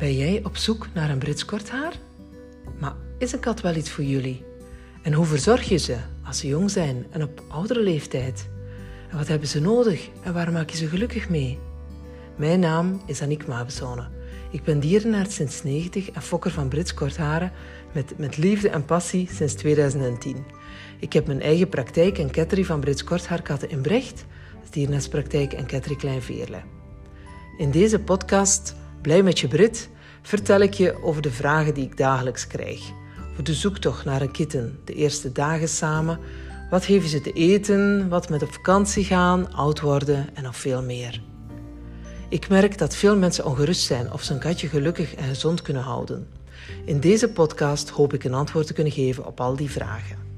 Ben jij op zoek naar een Brits kort haar? Maar is een kat wel iets voor jullie? En hoe verzorg je ze als ze jong zijn en op oudere leeftijd? En wat hebben ze nodig en waar maak je ze gelukkig mee? Mijn naam is Aniek Mabezone. Ik ben dierenarts sinds 90 en fokker van Brits kortharen met, met liefde en passie sinds 2010. Ik heb mijn eigen praktijk en ketterie van Brits korthaarkatten in Brecht, dierenartspraktijk en ketterie Kleinveerle. In deze podcast Blij met je Brit vertel ik je over de vragen die ik dagelijks krijg. Over de zoektocht naar een kitten, de eerste dagen samen, wat geven ze te eten, wat met op vakantie gaan, oud worden en nog veel meer. Ik merk dat veel mensen ongerust zijn of ze een katje gelukkig en gezond kunnen houden. In deze podcast hoop ik een antwoord te kunnen geven op al die vragen.